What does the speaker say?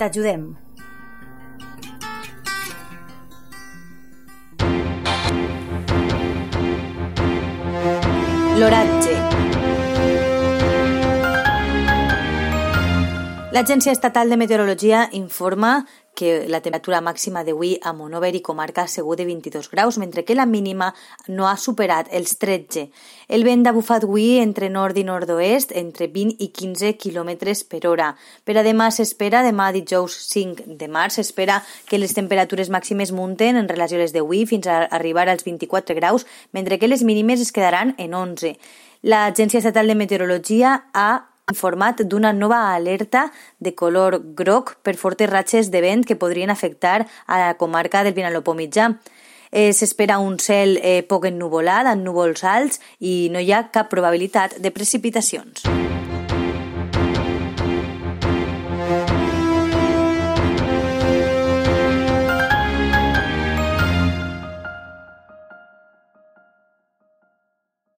t'ajudem. L'oratge. L'Agència Estatal de Meteorologia informa que la temperatura màxima d'avui a Monover i comarca ha sigut de 22 graus, mentre que la mínima no ha superat els 13. El vent ha bufat avui entre nord i nord-oest entre 20 i 15 km per hora. Per a demà s'espera, demà dijous 5 de març, s'espera que les temperatures màximes munten en relació a les d'avui fins a arribar als 24 graus, mentre que les mínimes es quedaran en 11. L'Agència Estatal de Meteorologia ha informat d'una nova alerta de color groc per fortes ratxes de vent que podrien afectar a la comarca del Vinalopó mitjà. Eh, S'espera un cel eh, poc ennuvolat, amb núvols alts i no hi ha cap probabilitat de precipitacions.